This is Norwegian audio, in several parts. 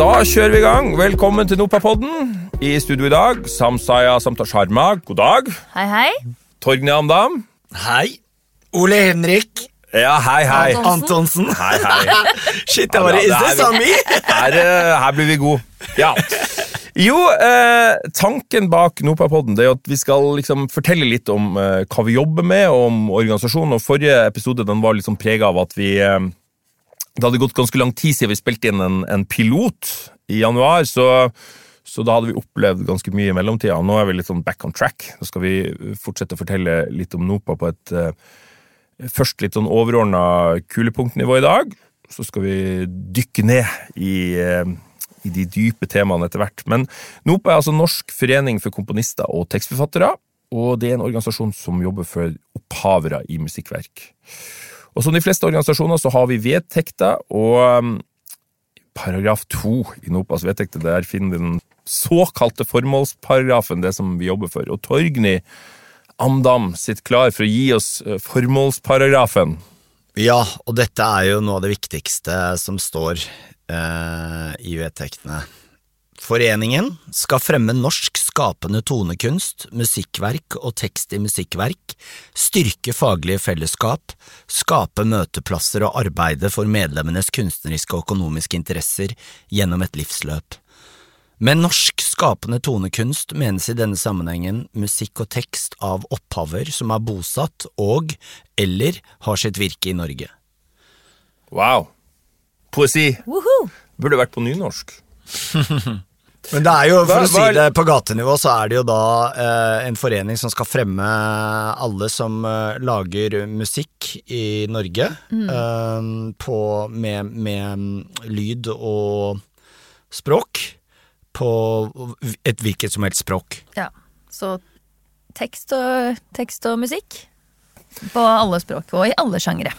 Da kjører vi i gang. Velkommen til Nopapodden. I studio i dag, Samsaya Samta Sharma, god dag. Hei, hei. Torgny Amdam. Hei. Ole Henrik Ja, hei, hei. Antonsen. Hei, hei. Shit, jeg bare Is det. Sami? Her, eh, her blir vi gode. Ja. Jo, eh, tanken bak Nopapodden er at vi skal liksom fortelle litt om eh, hva vi jobber med, og om organisasjonen. Og Forrige episode den var liksom prega av at vi eh, Det hadde gått ganske lang tid siden vi spilte inn en, en pilot i januar, så, så da hadde vi opplevd ganske mye i mellomtida. Nå er vi litt sånn back on track. Nå skal vi fortsette å fortelle litt om Nopa på et uh, først litt sånn overordna kulepunktnivå i dag. Så skal vi dykke ned i, uh, i de dype temaene etter hvert. Men NOPA er altså Norsk forening for komponister og tekstforfattere. Og det er en organisasjon som jobber for opphavere i musikkverk. Og som de fleste organisasjoner så har vi vedtekter, og um, paragraf to i NOPAs vedtekter, der finner vi den såkalte formålsparagrafen, det som vi jobber for. Og Torgny Amdam sitter klar for å gi oss eh, formålsparagrafen. Ja, og dette er jo noe av det viktigste som står eh, i vedtektene. Foreningen skal fremme norsk skapende tonekunst, musikkverk og tekst i musikkverk, styrke faglige fellesskap, skape møteplasser og arbeide for medlemmenes kunstneriske og økonomiske interesser gjennom et livsløp. Med norsk skapende tonekunst menes i denne sammenhengen musikk og tekst av opphaver som er bosatt og eller har sitt virke i Norge. Wow. Poesi. Woohoo! Burde vært på nynorsk. Men det er jo, for Hva- å si det på gatenivå, så er det jo da eh, en forening som skal fremme alle som eh, lager musikk i Norge, eh, på, med, med mm, lyd og språk, på et hvilket som helst språk. Ja, så tekst og, tekst og musikk på alle språk og i alle sjangere.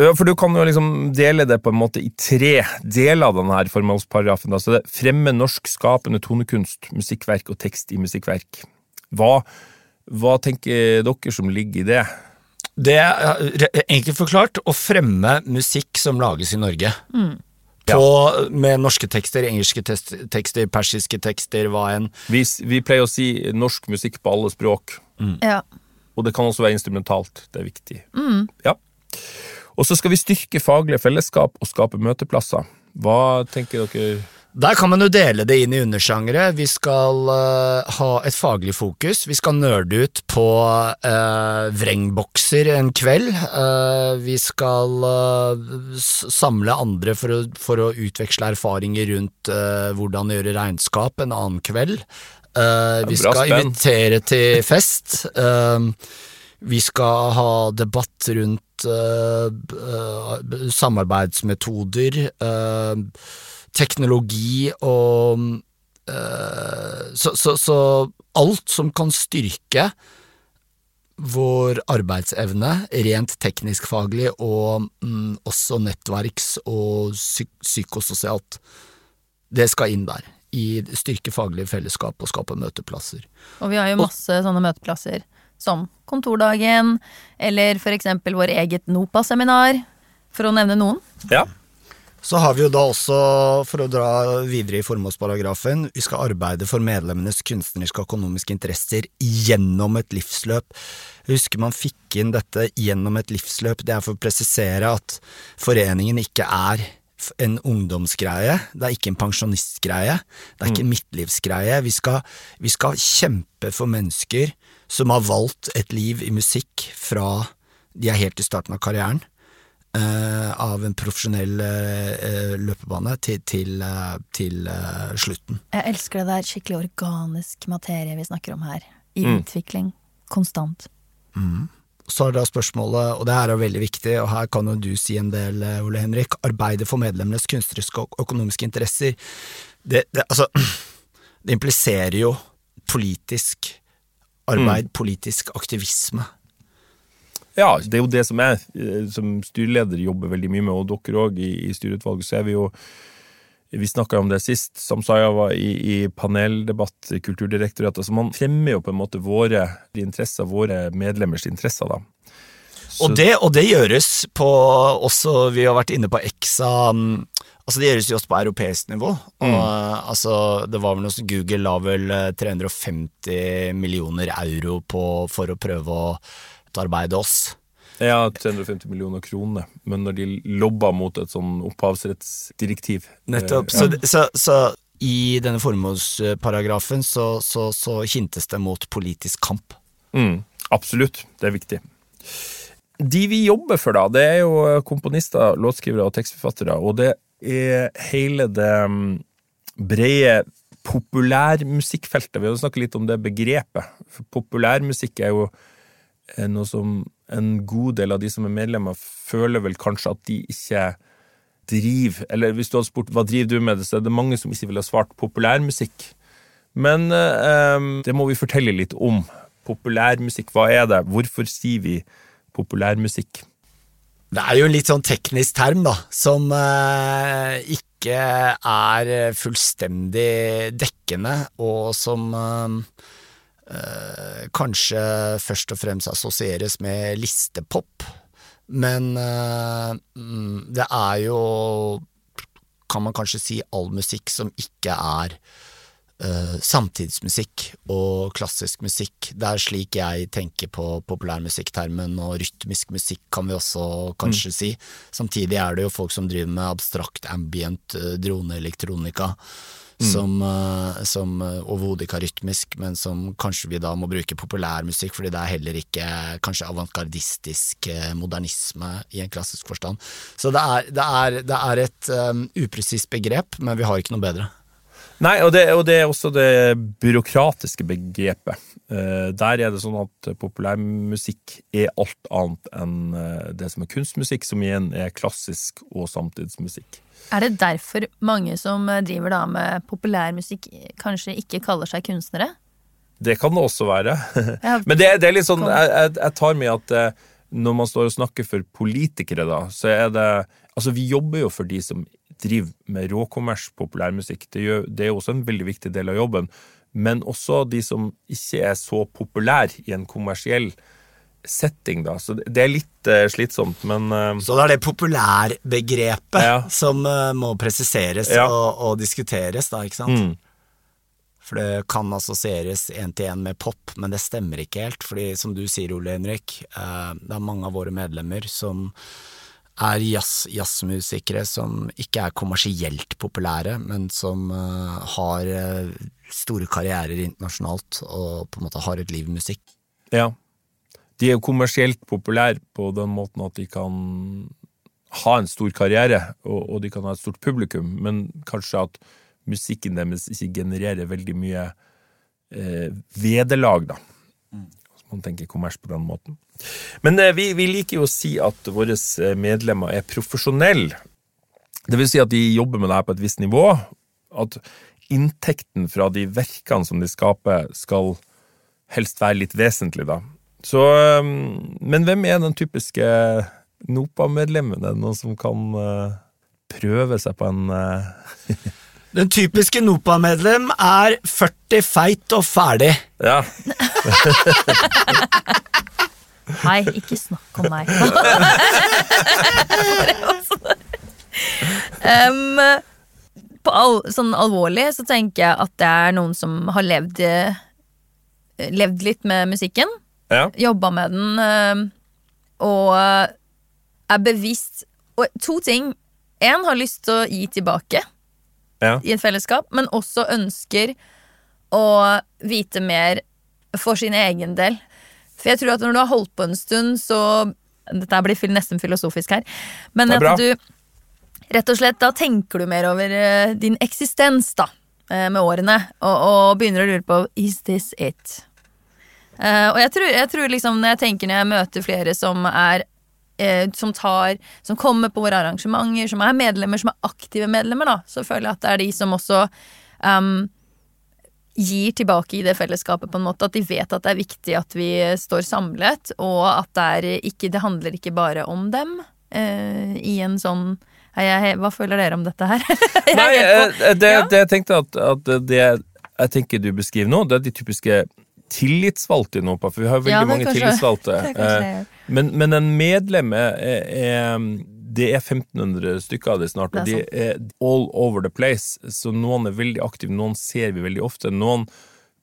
Ja, for du kan jo liksom dele det på en måte i tre deler av denne formålsparagrafen. Altså det fremme norsk skapende tonekunst, musikkverk og tekst i musikkverk. Hva, hva tenker dere som ligger i det? Det er enkelt forklart å fremme musikk som lages i Norge. På, Med norske tekster, engelske tekster, persiske tekster, hva enn. Vi, vi pleier å si norsk musikk på alle språk, Ja. og det kan også være instrumentalt. Det er viktig. Mm. Ja. Og så skal vi styrke faglige fellesskap og skape møteplasser. Hva tenker dere? Der kan man jo dele det inn i undersjangere. Vi skal uh, ha et faglig fokus. Vi skal nerde ut på uh, vrengbokser en kveld. Uh, vi skal samle andre for å, for å utveksle erfaringer rundt hvordan gjøre regnskap en annen kveld. Vi skal spenn. invitere til fest. Eh, vi skal ha debatt rundt uh, uh, samarbeidsmetoder, uh, teknologi og så, så, så alt som kan styrke vår arbeidsevne, rent teknisk-faglig, og mm, også nettverks- og psy psykososialt. Det skal inn der. I styrke faglige fellesskap og skape møteplasser. Og vi har jo masse sånne møteplasser som Kontordagen, eller eksempel vår eget NOPA-seminar, for å nevne noen. Ja. Så har vi jo da også, for å dra videre i formålsparagrafen, vi skal arbeide for medlemmenes kunstneriske og økonomiske interesser gjennom et livsløp. Jeg husker man fikk inn dette gjennom et livsløp, det er for å presisere at foreningen ikke er en ungdomsgreie, det er ikke en pensjonistgreie, det er ikke en midtlivsgreie. Vi skal, vi skal kjempe for mennesker som har valgt et liv i musikk fra de er helt i starten av karrieren uh, av en profesjonell uh, løpebane til, til, uh, til slutten. Jeg elsker det der skikkelig organisk materie vi snakker om her. I Mm. utvikling. Konstant. Så er da spørsmålet, og det her er veldig viktig, og her kan jo du si en del, Ole Henrik, arbeide for medlemmenes kunstneriske og økonomiske interesser. Det, det, altså, det impliserer jo politisk arbeid, politisk aktivisme. Ja, det er jo det som jeg eh, som styreleder jobber veldig mye med, og dere òg i, i styreutvalget, så er vi jo Vi snakka om det sist, Samsaya var i, i paneldebatt i Kulturdirektoratet. Så man fremmer jo på en måte våre interesser, våre medlemmers interesser, da. Så- Og det, og det gjøres på også Vi har vært inne på EXA. Altså Det gjøres jo også på europeisk nivå. Og, mm. altså, det var vel noe Google la vel 350 millioner euro på for å prøve å utarbeide oss. Ja, 350 millioner kroner, men når de lobba mot et sånn opphavsrettsdirektiv Nettopp. Ja. Så, så, så, i denne formålsparagrafen så, så, så, hintes det mot politisk kamp. Mm, absolutt, det er viktig. De vi jobber for, da, det er jo komponister, låtskrivere og tekstforfattere, og det er hele det mm, brede populærmusikkfeltet. Vi har snakket litt om det begrepet. For populærmusikk er jo noe som en god del av de som er medlemmer, føler vel kanskje at de ikke driver Eller hvis du hadde spurt hva driver du med, det, så er det mange som ikke ville ha svart populærmusikk. Men eh, det må vi fortelle litt om. Populærmusikk, hva er det? Hvorfor sier vi populærmusikk? Det er jo en litt sånn teknisk term, da, som eh, ikke er fullstendig dekkende, og som eh, eh kanskje først og fremst assosieres med listepop. Men eh, mm, det er jo, kan man kanskje si, all musikk som ikke er uh, samtidsmusikk og klassisk musikk. Det er slik jeg tenker på populærmusikktermen, og rytmisk musikk kan vi også kanskje mm. si. Samtidig er det jo folk som driver med abstrakt ambient uh, droneelektronika mm. som, uh, som overhodet ikke er rytmisk, men som kanskje vi da må bruke populærmusikk, fordi det er heller ikke kanskje avantgardistisk modernisme i en klassisk forstand. Så det er, det er, det er et um, upresist begrep, men vi har ikke noe bedre. Nei, og det, og det, er også det byråkratiske begrepet. Eh, der er det sånn at populærmusikk er alt annet enn det som er kunstmusikk, som igjen er klassisk og samtidsmusikk. Er det derfor mange som driver da med populærmusikk, kanskje ikke kaller seg kunstnere? Det kan det også være. Men det, det er litt sånn jeg, jeg, tar med at eh, når man står og snakker for politikere, da, så er det Altså, vi jobber jo for de som driver med råkommers populærmusikk. Det, gjør, det er også en veldig viktig del av jobben. Men også de som ikke er så populære i en kommersiell setting, da. Så det er litt uh, slitsomt, men uh, Så det er det populærbegrepet ja. som uh, må presiseres ja. og, og, diskuteres, da, ikke sant? Mm. For det kan assosieres én til én med pop, men det stemmer ikke helt. fordi som du sier, Ole Henrik, det er mange av våre medlemmer som er jazz, jazzmusikere som ikke er kommersielt populære, men som har store karrierer internasjonalt og på en måte har et liv i musikk. Ja, de er jo kommersielt populære på den måten at de kan ha en stor karriere, og, og, de kan ha et stort publikum, men kanskje at musikken deres ikke genererer veldig mye eh, vederlag, da. Man tenker kommers på den måten. Men eh, vi, vi, liker jo å si at våre eh, medlemmer er profesjonelle. Det vil si at de jobber med det her på et visst nivå. At inntekten fra de verkene som de skaper, skal helst være litt vesentlig, da. Så, um, men hvem er den typiske NOPA-medlemmen? Er det noen som kan prøve seg på en. Den typiske NOPA-medlem er 40 feit og ferdig. Ja. Nei, ikke snakk om meg. um, på all, sånn alvorlig så tenker jeg at det er noen som har levd, levd litt med musikken. Ja. Jobba med den, eh, og er bevisst Og to ting. Én har lyst til å gi tilbake ja. i et fellesskap, men også ønsker å vite mer for sin egen del. For jeg tror at når du har holdt på en stund, så Dette blir nesten filosofisk her. Men at du rett og slett da tenker du mer over eh, din eksistens, da. Eh, med årene. Og, og begynner å lure på Is this it? Uh, og jeg tror, jeg tror, liksom når jeg tenker når jeg møter flere som er som tar Som kommer på våre arrangementer, som er medlemmer, som er aktive medlemmer, da, så føler jeg at det er de som også um, gir tilbake i det fellesskapet, på en måte. At de vet at det er viktig at vi står samlet, og at det, er ikke, det handler ikke bare om dem eh, i en sånn jeg, hva føler dere om dette her? Nei, det, det, jeg tenkte at, at det jeg tenker du beskriver nå, det er de typiske tillitsvalgte i for vi har veldig ja, mange kanskje, tillitsvalgte. Eh, men, men, en medlem er, er, det er 1500 stykker av det snart, og Det de er er all over the place. Så noen er veldig aktive, noen ser vi veldig ofte. Noen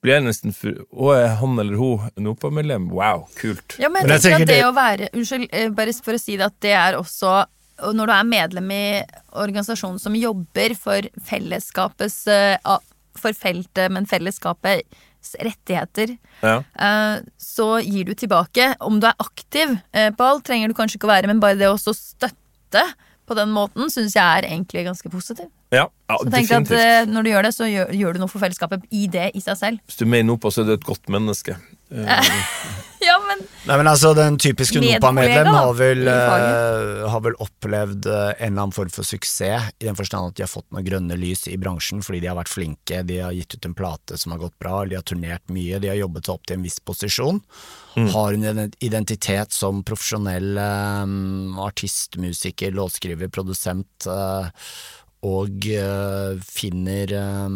blir nesten for Å, er han eller hun NOPA-medlem? Wow, kult. Ja, men jeg Men jeg tenker at det det- å være Unnskyld, eh, bare for å si det, at det er også og Når du er medlem i organisasjonen som jobber for fellesskapets eh, For feltet, men fellesskapets rettigheter, Ja. eh, så gir du tilbake. Om du er aktiv på alt, trenger du kanskje ikke å være, men bare det å også støtte på den måten, syns jeg er egentlig ganske positiv. Ja, ja Så tenk at definitivt. eh, når du gjør det, så gjør, gjør du noe for fellesskapet i det i seg selv. Hvis du mener noe på, så er du et godt menneske. Ja, men Nei, men altså, Den typiske NOPA-medlem har, eh, har vel opplevd uh, en eller annen form for suksess, i den forstand at de har fått noen grønne lys i bransjen fordi de har vært flinke, de har gitt ut en plate som har gått bra, de har turnert mye, de har jobbet seg opp til en viss posisjon. Har en identitet som profesjonell eh, artist, musiker, låtskriver, produsent. Uh, og øh, finner øh,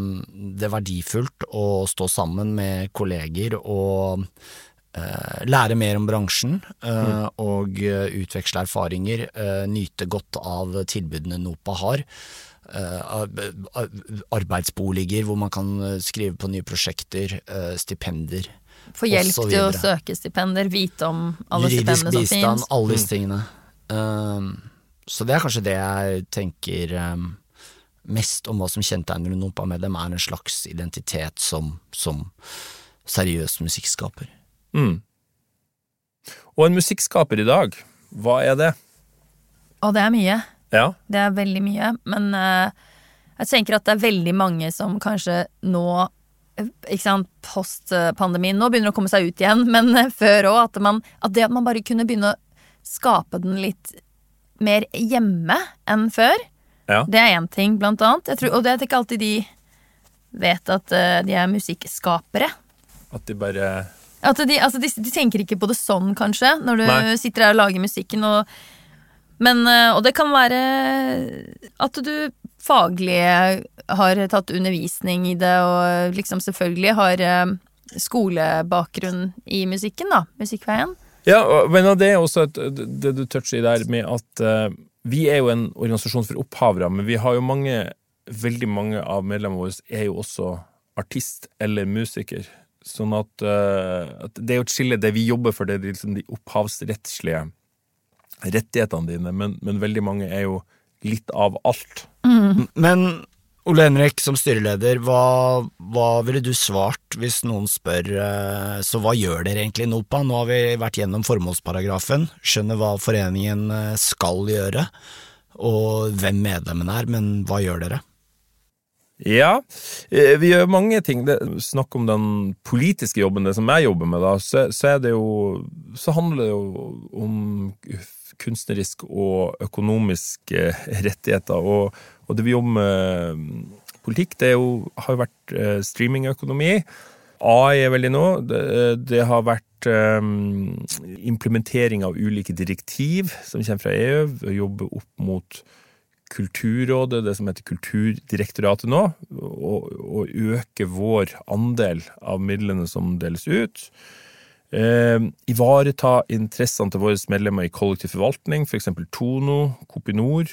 det verdifullt å stå sammen med kolleger og lære mer om bransjen mm. og eh, utveksle erfaringer, eh, nyte godt av tilbudene NOPA har. Eh, ar- ar- arbeidsboliger hvor man kan eh, skrive på nye prosjekter, eh, stipender. få hjelp til å søke stipender, vite om alle Juridisk stipendene som bistand, finnes. alle disse tingene. Um, så det er kanskje det jeg tenker um, mest om hva som kjennetegner NOPA NOPA-medlem, er en slags identitet som, som seriøs musikkskaper. Mm. Og en musikkskaper i dag, hva er det? Og det er mye. Ja, Det er veldig mye. Men uh, jeg tenker at det er veldig mange som kanskje nå ikke sant, Post pandemien nå begynner å komme seg ut igjen, men eh, før òg. At, man- at det at man bare kunne begynne å skape den litt mer hjemme enn før, ja. det er én ting, blant annet. Tror, og det er ikke alltid de vet at eh, de er musikkskapere. At de bare At de, altså de, de tenker ikke på det sånn, kanskje, når du Nei. sitter her og lager musikken. Og, men, eh, og det kan være at du faglig har tatt undervisning i det, og liksom selvfølgelig har eh, skolebakgrunn i musikken, da. Musikkveien. Ja, men det er også et, det du toucher i der med at uh, vi er jo en organisasjon for opphavere, men vi har jo mange, veldig mange av medlemmene våre er jo også artist eller musiker. Sånn at, uh, at det er jo et skille. Det vi jobber for, det er liksom de opphavsrettslige rettighetene dine, men, men veldig mange er jo litt av alt. Men Ole Henrik, som styreleder, hva, hva ville du svart hvis noen spør eh, så hva gjør dere egentlig i NOPA? Nå har vi vært gjennom formålsparagrafen, skjønner hva foreningen eh, skal gjøre, og hvem medlemmene er, men hva gjør dere? Ja, eh, vi gjør mange ting. Snakk om den politiske jobben, det som jeg jobber med, da, så, så jo Så handler det jo om kunstnerisk og økonomisk eh, rettigheter. Og, og det vi jobber med politikk, det jo, har jo vært eh, streamingøkonomi. AI er veldig nå. Det, det har vært eh, implementering av ulike direktiv som kommer fra EU. jobbe opp mot Kulturrådet, det som heter Kulturdirektoratet nå, å øke vår andel av midlene som deles ut. Eh, ivareta interessene til våre medlemmer i kollektiv forvaltning, f.eks. Tono, Kopinor.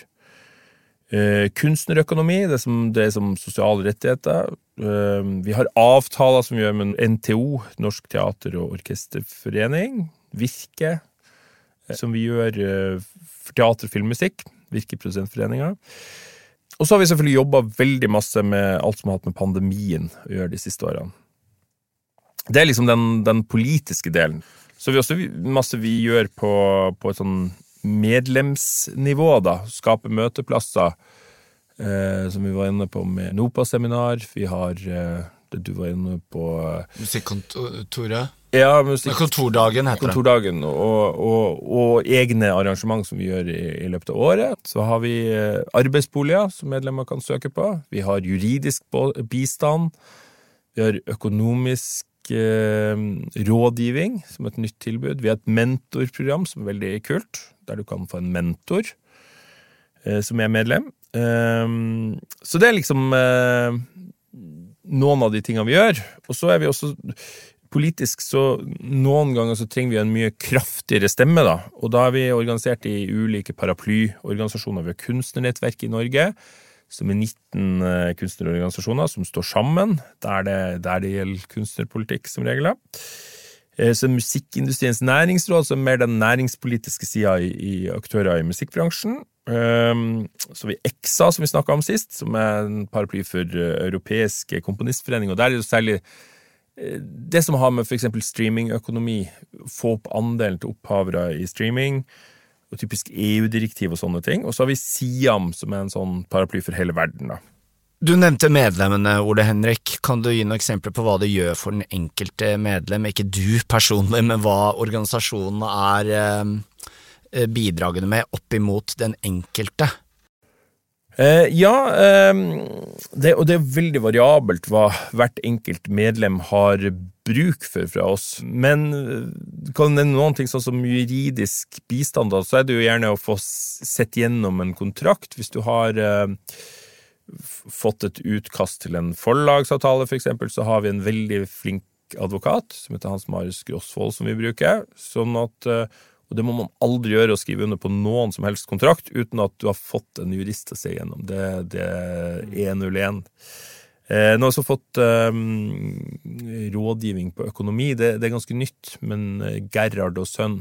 Eh, kunstnerøkonomi, det som dreier seg sosiale rettigheter. Eh, vi har avtaler som vi gjør med NTO, Norsk teater- og orkesterforening. Virke, eh, som vi gjør eh, for teater, og musikk. Virke Produsentforeninga. Og så har vi selvfølgelig jobba veldig masse med alt som har hatt med pandemien å gjøre de siste årene. Det er liksom den, den politiske delen. Så vi også masse vi gjør på, på et sånn medlemsnivå, da. Skape møteplasser, eh, som vi var inne på med NOPA-seminar. Vi har eh, du var inne på eh, Musikkontoret? Ja, musikk, Kontordagen heter det. kontordagen og, og, og egne arrangement som vi gjør i, i løpet av året. Så har vi eh, arbeidsboliger som medlemmer kan søke på. Vi har juridisk bistand. Vi har økonomisk eh, rådgivning som et nytt tilbud. Vi har et mentorprogram som er veldig kult, der du kan få en mentor eh, som er medlem. Eh, så det er liksom eh, noen av de tingene vi gjør. Og så er vi også politisk så noen ganger så trenger vi en mye kraftigere stemme, da. Og da er vi organisert i ulike paraplyorganisasjoner. Vi har kunstnernettverk i Norge, som er 19 eh, kunstnerorganisasjoner som står sammen, der det, der det gjelder kunstnerpolitikk, som regel. Eh, så Musikkindustriens næringsråd, som er mer den næringspolitiske sida i, i, aktører i musikkbransjen. Um, så har vi EXA, som vi snakka om sist, som er en paraply for europeiske komponistforeninger. Og der er det særlig det som har med f.eks. streamingøkonomi, få opp andelen til opphavere i streaming, og typisk EU-direktiv og sånne ting. Og så har vi Siam, som er en sånn paraply for hele verden. da. Du nevnte medlemmene, Ole Henrik. Kan du gi noen eksempler på hva det gjør for den enkelte medlem, ikke du personlig, men hva organisasjonene er eh, bidragende med opp imot den enkelte? Eh, ja, eh, det, og det er veldig variabelt hva hvert enkelt medlem har bruk for fra oss. Men eh, kan det noen ting sånn som juridisk bistand, da, så er det jo gjerne å få sett gjennom en kontrakt. Hvis du har eh, fått et utkast til en forlagsavtale, for eksempel, så har vi en veldig flink advokat som heter Hans Marius Grosvold, som vi bruker. sånn at eh, og det må man aldri gjøre, å skrive under på noen som helst kontrakt uten at du har fått en jurist til å se gjennom. Det, det er 101. Eh, nå har jeg også fått um, rådgivning på økonomi. Det, det, er ganske nytt, men eh, Gerhard og sønn,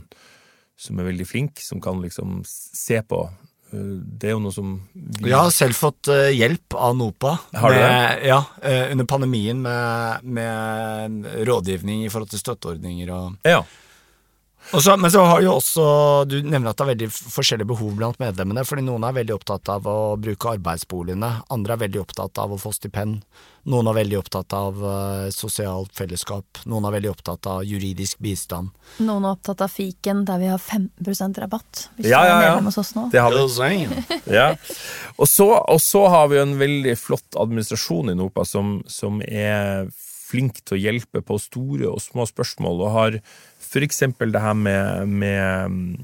som er veldig flink, som kan liksom se på eh, det er jo noe som vi... Jeg har selv fått hjelp av NOPA har du med, det? Ja, under pandemien med, med, rådgivning i forhold til støtteordninger og ja. Så, men så har jo også, du nevner at det er veldig forskjellige behov blant medlemmene, fordi noen er veldig opptatt av å bruke arbeidsboligene, andre er veldig opptatt av å få stipend, noen er veldig opptatt av uh, sosialt fellesskap, noen er veldig opptatt av juridisk bistand. Noen er opptatt av fiken, der vi har 15% rabatt, hvis ja, du er ja, ja. medlem hos oss nå. Det har vi. ja. og, så, og så har vi en veldig flott administrasjon i NOPA som, som er flink til å hjelpe på store og små spørsmål, og har for eksempel det her med, med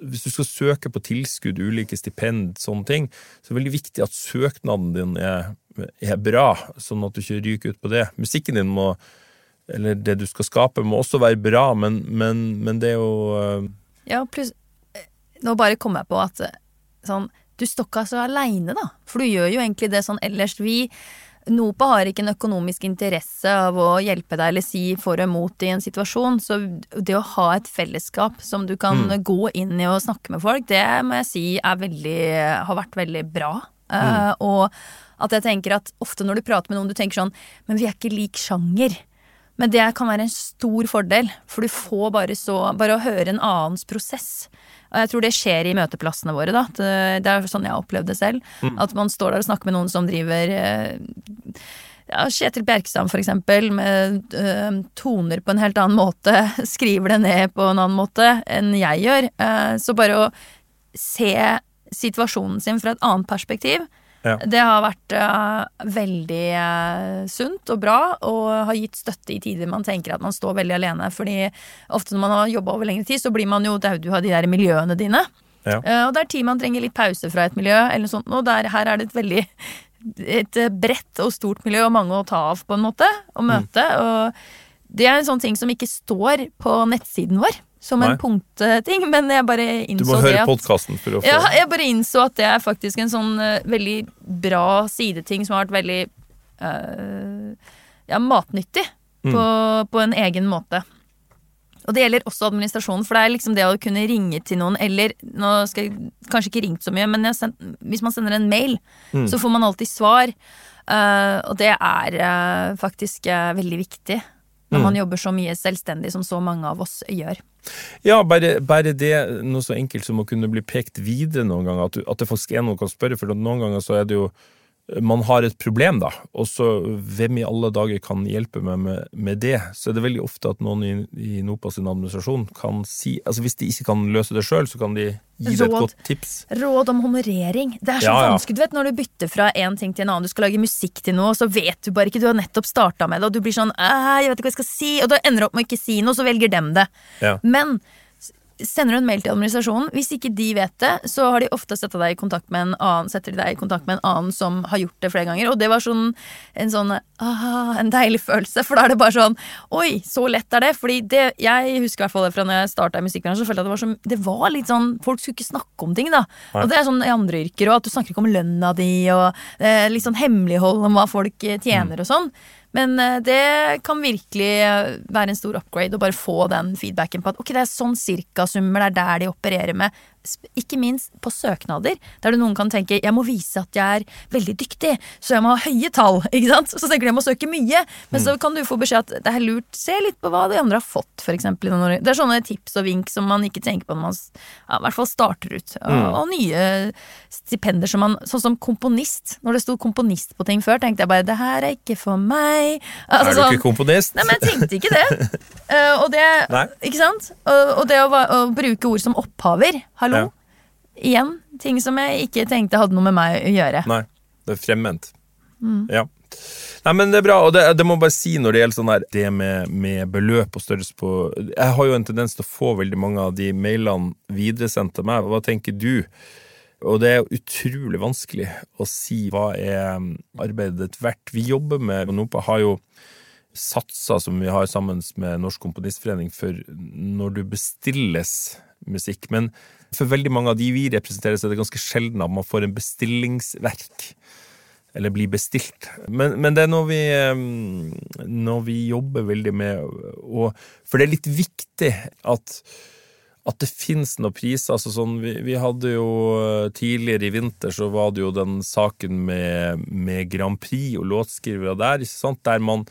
Hvis du skal søke på tilskudd, ulike stipend, sånne ting, så er det veldig viktig at søknaden din er, er bra, sånn at du ikke ryker ut på det. Musikken din må, eller det du skal skape, må også være bra, men, men, men det er jo uh... Ja, pluss Nå bare kom jeg på at sånn Du står ikke så aleine, da. For du gjør jo egentlig det sånn ellers. Vi NOPA har ikke en økonomisk interesse av å hjelpe deg eller si for og imot i en situasjon, så det å ha et fellesskap som du kan mm. gå inn i og snakke med folk, det må jeg si veldig, har vært veldig bra. Mm. Uh, og at jeg tenker at ofte når du prater med noen, du tenker sånn Men vi er ikke lik sjanger. Men det kan være en stor fordel, for du får bare så Bare å høre en annens prosess og jeg tror det skjer i møteplassene våre, da. Det er sånn jeg har opplevd det selv. Mm. At man står der og snakker med noen som driver eh, ja, Kjetil Bjerkstrand, for eksempel, med øh, toner på en helt annen måte, skriver det ned på en annen måte enn jeg gjør. Så bare å se situasjonen sin fra et annet perspektiv, ja. Det har vært uh, veldig uh, sunt og bra, og har gitt støtte i tider man tenker at man står veldig alene. Fordi ofte når man har jobba over lengre tid, så blir man jo Du har de der miljøene dine. Ja. Uh, og det er tid man trenger litt pause fra et miljø, eller noe sånt. Og der, her er det et veldig et bredt og stort miljø, og mange å ta av, på en måte, og møte. Mm. Og det er en sånn ting som ikke står på nettsiden vår som en punktting, men jeg bare innså det Du må høre podkasten for å få Ja, jeg bare innså at det er faktisk en sånn uh, veldig bra sideting som har vært veldig uh, ja, matnyttig mm. på, på, en egen måte. Og det gjelder også administrasjonen, for det er liksom det å kunne ringe til noen, eller Nå skal jeg kanskje ikke ringt så mye, men send, hvis man sender en mail, mm. så får man alltid svar. Uh, og det er faktisk veldig viktig når mm. man jobber så mye selvstendig som så mange av oss gjør. Ja, bare, bare, det, noe så enkelt som å kunne bli pekt videre noen ganger, at, du, at det faktisk er noe kan spørre, for noen ganger så er det jo man har et problem, da, og så hvem i alle dager kan hjelpe meg med, med, det? Så er det veldig ofte at noen i, i NOPA sin administrasjon kan si altså Hvis de ikke kan løse det sjøl, så kan de gi deg et godt tips. Råd om honorering. Det er så ja, vanskelig, du vet, når du bytter fra en ting til en annen. Du skal lage musikk til noe, og så vet du bare ikke, du har nettopp starta med det, og du blir sånn jeg vet ikke hva jeg skal si, og da ender du opp med å ikke si noe, så velger dem det. Ja. Men sender du en mail til administrasjonen. Hvis ikke de vet det, så har de ofte sett deg i kontakt med en annen, setter de deg i kontakt med en annen som har gjort det flere ganger. Og det var sånn en sånn aha, en deilig følelse, for da er det bare sånn Oi, så lett er det. Fordi det, jeg husker i hvert fall det fra når jeg starta i musikkbransjen, så følte jeg at det var, så, det var litt sånn Folk skulle ikke snakke om ting, da. Og det er sånn i andre yrker òg, at du snakker ikke om lønna di, og eh, litt sånn hemmelighold om hva folk eh, tjener og sånn. Men eh, det kan virkelig eh, være en stor upgrade å bare få den feedbacken på at ok, det er sånn cirkasummer, det er der de opererer med. Ikke minst på søknader, der noen kan tenke jeg må vise at jeg er veldig dyktig, så jeg må ha høye tall. ikke sant? Så tenker de jeg må søke mye, men så kan du få beskjed at det er lurt, se litt på hva de andre har fått, for eksempel. Det er sånne tips og vink som man ikke tenker på når man ja, i hvert fall starter ut. Og, og nye stipender som man Sånn som komponist. Når det sto komponist på ting før, tenkte jeg bare det her er ikke for meg. Altså, er du sånn- ikke komponist? Nei, men jeg tenkte ikke det. uh, og det Nei. Ikke sant? Og, og det å, å bruke ord som opphaver, hallo. Ja. Igjen, ting som jeg ikke tenkte hadde noe med meg å gjøre. Nei, det er fremmed. Mm. Ja. Nei, men det er bra, og det, det må bare si når det gjelder sånn her Det med, med beløp og størrelse på Jeg har jo en tendens til å få veldig mange av de mailene videresendt til meg. Hva tenker du? Og det er jo utrolig vanskelig å si hva er um, arbeidet verdt. Vi jobber med NOPA har jo satser som vi har sammen med Norsk Komponistforening for når du bestilles musikk. Men for veldig mange av de vi representerer, så er det ganske sjelden at man får en bestillingsverk. Eller blir bestilt. Men, men det er noe vi, eh, noe vi jobber veldig med. å for det er litt viktig at at det finnes noen priser. altså sånn, vi, vi hadde jo eh, Tidligere i vinter så var det jo den saken med, med Grand Prix og låtskrivere der, der man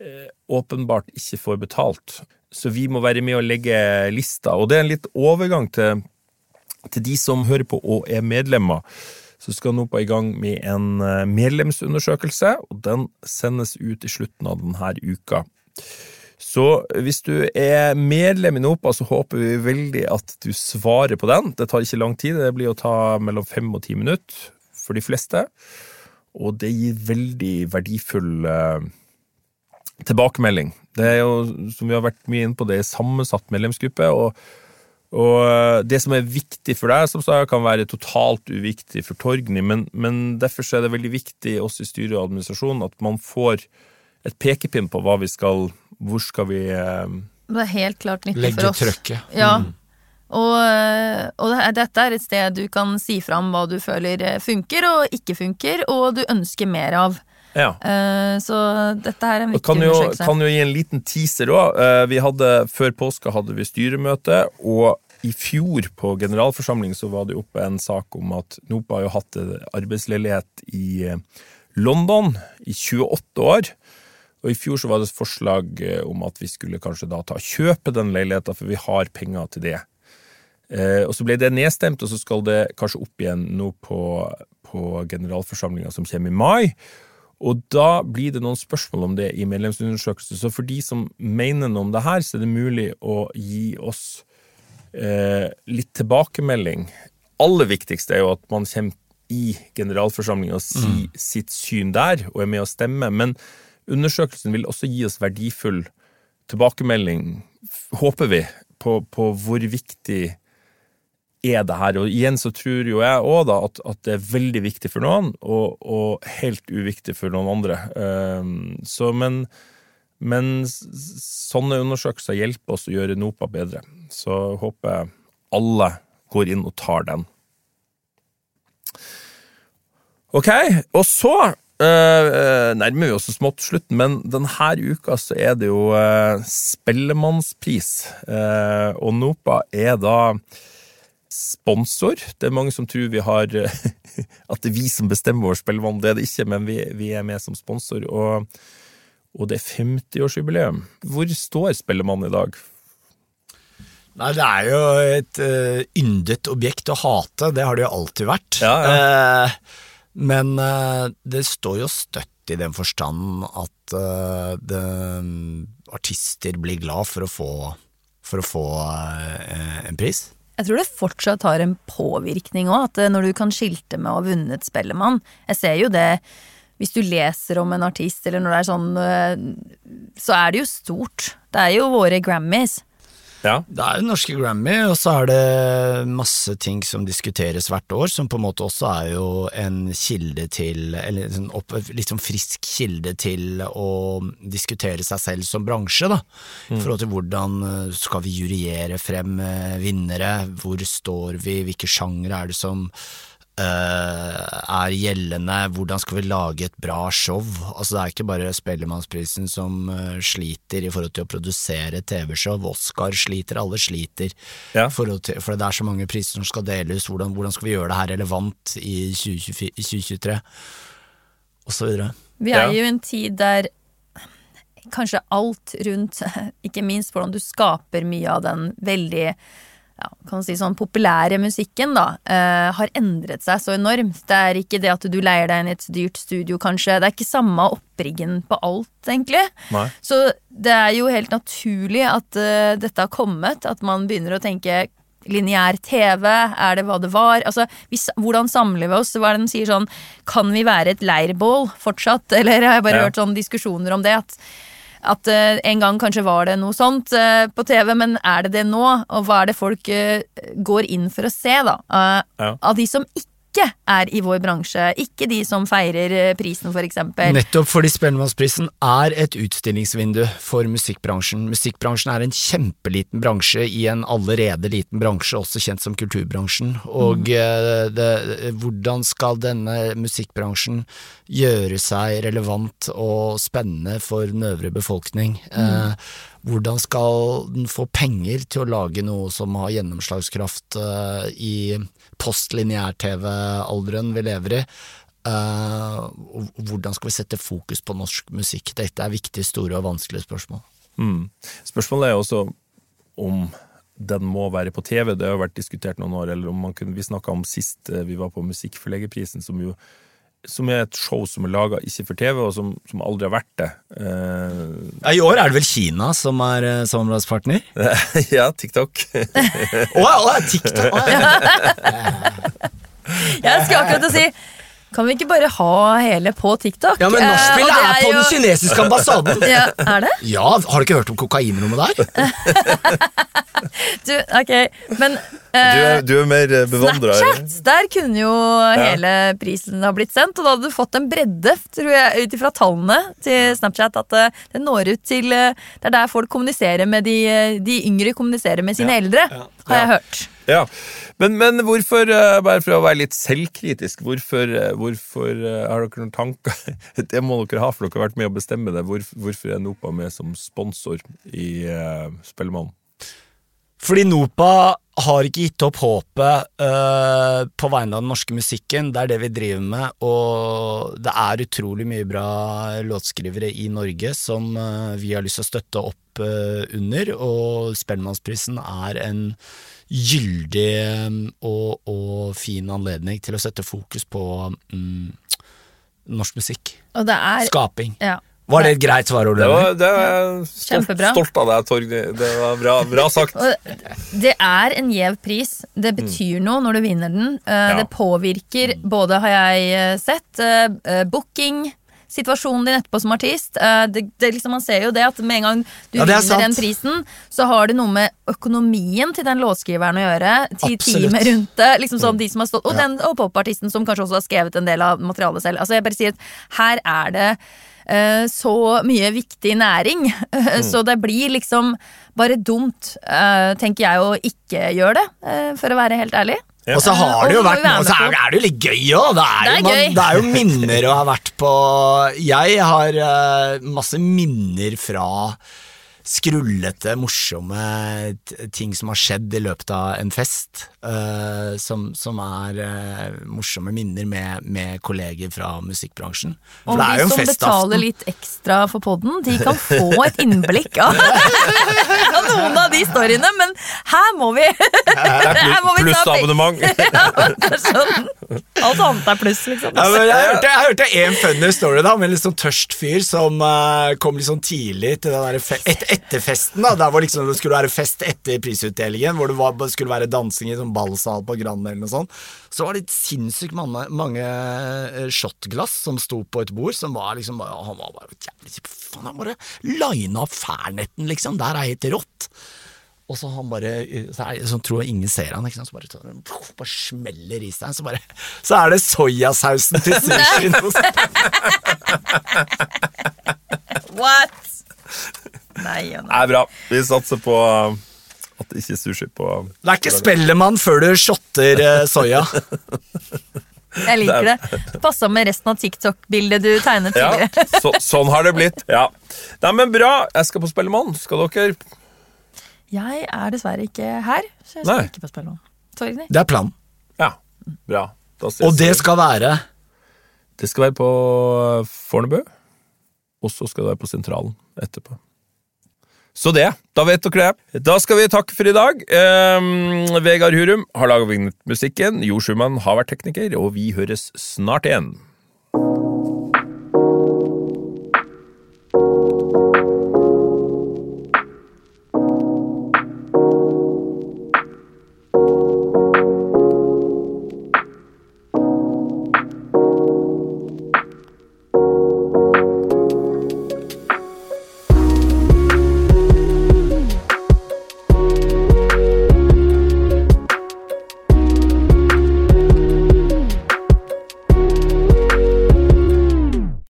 eh, åpenbart ikke får betalt. Så vi må være med å legge lista. Og det er en litt overgang til, til de som hører på og er medlemmer. Så skal NOPA i gang med en eh, medlemsundersøkelse, og den sendes ut i slutten av denne uka. Så hvis du er medlem i NOPA, så håper vi veldig at du svarer på den. Det tar ikke lang tid, det blir å ta mellom fem og ti minutter for de fleste. Og det gir veldig verdifull eh, tilbakemelding. Det er jo, som vi har vært mye inne på, det er sammensatt medlemsgruppe. og og eh, det som er viktig for deg, som sa, kan være totalt uviktig for Torgny, men, men derfor så er det veldig viktig også i styret og administrasjon at man får et pekepinn på hva vi skal Hvor skal vi eh, Det er helt klart nyttig Legge for oss. trøkket. Ja. Mm. Og, eh, og dette er et sted du kan si fram hva du føler funker og ikke funker, og du ønsker mer av. Ja. Eh, Så dette her er en viktig kan jo, undersøkelse. kan jo gi en liten teaser òg. Vi før påske hadde vi styremøte, og i fjor på generalforsamling så var det oppe en sak om at NOPA har jo hatt eh, arbeidsledighet i eh, London i 28 år. Og i fjor så var det et forslag eh, om at vi skulle kanskje da ta kjøpe den leiligheten, for vi har penger til det. Eh, og så ble det nedstemt, og så skal det kanskje opp igjen nå på, på generalforsamlinga som kommer i mai. Og da blir det noen spørsmål om det i medlemsundersøkelsen. Så for de som mener noe om det her, så er det mulig å gi oss eh, litt tilbakemelding. Aller viktigste er jo at man kommer i generalforsamlingen og sier sitt syn der, og er med å stemme. Men undersøkelsen vil også gi oss verdifull tilbakemelding, håper vi, på, på hvor viktig er det her. Og igjen så tror jo jeg òg at, at det er veldig viktig for noen, og, og helt uviktig for noen andre. Um, så, men, men sånne undersøkelser hjelper oss å gjøre NOPA bedre. Så håper jeg alle går inn og tar den. Ok, og så Uh, nærmer vi oss så smått slutten, men denne uka så er det jo uh, Spellemannspris, Uh, og NOPA er da sponsor. Det er mange som tror vi har at det er vi som bestemmer vår Spellemann. Det er det ikke, men vi, vi er med som sponsor. Og, og det er 50-årsjubileum. Hvor står Spellemann i dag? Nei, det er jo et uh, yndet objekt å hate, det har det jo alltid vært. Ja, Eh, men uh, det står jo støtt i den forstand at uh, det, artister blir glad for å få, for å få uh, en pris. Jeg tror det fortsatt har en påvirkning òg, at eh, når du kan skilte med å ha vunnet Spellemann Jeg ser jo det hvis du leser om en artist, eller når det er sånn eh, Så er det jo stort. Det er jo våre Grammys. Ja. Det er jo norske Grammy, og så er det masse ting som diskuteres hvert år, som på en måte også er jo en kilde til Eller en opp, sånn frisk kilde til å diskutere seg selv som bransje, da. I forhold til hvordan eh, skal vi juryere frem eh, vinnere, hvor står vi, hvilke sjangre er det som er gjeldende, hvordan skal vi lage et bra show? Altså Det er ikke bare Spellemannsprisen som eh, sliter i forhold til å produsere TV-show, Oscar sliter, alle sliter. Ja. For, forhold til, for det er så mange priser som skal deles, hvordan, hvordan skal vi gjøre det her relevant i 2024, 2023? Og så videre. Vi er jo i en tid der kanskje alt rundt, ikke minst hvordan du skaper mye av den veldig ja, kan si sånn populære musikken, da, uh, har endret seg så enormt. Det er ikke det at du leier deg inn i et dyrt studio, kanskje. Det er ikke samme oppriggen på alt, egentlig. Nei. Så det er jo helt naturlig at uh, dette har kommet, at man begynner å tenke Lineær TV, er det hva det var? Altså, vi, hvordan samler vi oss? Hva er det de sier sånn Kan vi være et leirbål fortsatt? Eller jeg har bare Ja. hørt sånne diskusjoner om det. At, at uh, en gang kanskje var det noe sånt uh, på TV, men er det det nå? Og hva er det folk eh, går inn for å se, da? Ja. Av de som ikke er i vår bransje. Ikke de som feirer eh, prisen, for eksempel. Nettopp fordi Spellemannsprisen er et utstillingsvindu for musikkbransjen. Musikkbransjen er en kjempeliten bransje i en allerede liten bransje, også kjent som kulturbransjen. Og mm. det, hvordan skal denne musikkbransjen gjøre seg relevant og spennende for den øvrige befolkning? Eh, hvordan skal den få penger til å lage noe som har gjennomslagskraft eh, i post-lineær-TV-alderen vi lever i? Eh, hvordan skal vi sette fokus på norsk musikk? Dette er viktige, store og vanskelige spørsmål. Mm. Spørsmålet er også om den må være på TV. Det har vært diskutert noen år. Eller om man kunne, Vi snakka om sist eh, vi var på Musikkforleggerprisen, som jo som er et show som er laga ikke for TV, og som, som aldri har vært det. Eh, I år er det vel Kina som er eh, samarbeidspartner? ja, TikTok. Å ja, å, TikTok! Oh, ja. Jeg skulle akkurat å si Kan vi ikke bare ha hele på TikTok? ja, men Eh, nachspiel og det er på jo- den kinesiske ambassaden! ja, Er det? Ja, har du ikke hørt om kokainrommet der? Du, ok, men Du eh, er, du er mer bevandra. Snapchat, der kunne jo hele prisen ha blitt sendt, og da hadde du fått en bredde, tror jeg, ut ifra tallene til Snapchat, at uh, det når ut til uh, Det er der folk kommuniserer med de, eh, de yngre kommuniserer med sine eldre, har jeg hørt. Ja, men, men hvorfor, eh, bare for å være litt selvkritisk, hvorfor, eh, hvorfor eh, har dere noen tanker Det må dere ha, for dere har vært med å bestemme det. Hvor, hvorfor er NOPA med som sponsor i uh, Spellemann? Fordi NOPA har ikke gitt opp håpet uh, på vegne av den norske musikken. Det er det vi driver med, og det er utrolig mye bra låtskrivere i Norge som uh, vi har lyst til å støtte opp uh, under, og Spellemannsprisen er en gyldig og, og fin anledning til å sette fokus på um, norsk musikk. Og det er Skaping. ja. Var det et greit svar, Ole? Det var, Kjempebra. stolt av deg, Torg. Det var bra, bra sagt. Det er en gjev pris. Det betyr noe når du vinner den. Eh, Det påvirker både, har jeg eh, sett, eh, booking. Situasjonen din etterpå som artist. Det, det liksom, man ser jo det at med en gang du Ja, er vinner den prisen, så har det noe med økonomien til den låtskriveren å gjøre. Mm. teamet rundt det. Liksom sånn, de som har stått, og, den, og popartisten som kanskje også har skrevet en del av materialet selv. Altså jeg bare sier at her er det så mye viktig næring, Mm. så det blir liksom bare dumt, eh, tenker jeg, å ikke gjøre det, eh, for å være helt ærlig. Ja. Og så har det jo vært og så er, det jo litt gøy òg. Det, Det det er jo minner å ha vært på Jeg har eh, masse minner fra skrullete, morsomme ting som har skjedd i løpet av en fest. uh, som, som er uh, morsomme minner med, med kolleger fra musikkbransjen. For Og det er de jo en som betaler litt ekstra for podden, de kan få et innblikk av, av noen av de storyene, men her må vi Her må vi Pluss ta abonnement. Ja, det er sånn. Alt annet er pluss, liksom. Ja, jeg, hørte, jeg hørte en funny story da, med en litt sånn tørst fyr som uh, kom litt sånn tidlig til den der et etterfesten. da, Der hvor liksom det skulle være fest etter prisutdelingen, hvor det var, skulle være dansing i sånn ballsal på Grand eller noe sånt. Så var det sinnssykt mange, mange eh, shotglass som sto på et bord, som var liksom Han var bare jævlig Faen, han bare lina opp fernetten, liksom. Der er helt rått. Og så han bare Så, er, så tror jeg ingen ser han, ikke sant? så bare, så bare smeller i seg. Så, bare, så er det soyasausen til sushien! What? Nei og nei. Det er bra. Vi satser på uh, at det ikke er sushi på det er ikke Spellemann før du shotter eh, soya. Jeg liker det. Passa med resten av TikTok-bildet du tegnet Ja, så, sånn har det blitt. Ja. Nei, men bra. Jeg skal på Spellemann. Skal dere? Jeg er dessverre ikke her, så jeg skal Nei. ikke på Spellemann. Sorry. Det er planen. Ja. Bra. Da ses Og det skal være Det skal være på Fornebu, og så skal det være på Sentralen etterpå. Så det, da vet dere det. Da skal vi takke for i dag. Ehm, Vegard Hurum har laga musikken, Jo Schumann har vært tekniker, og vi høres snart igjen.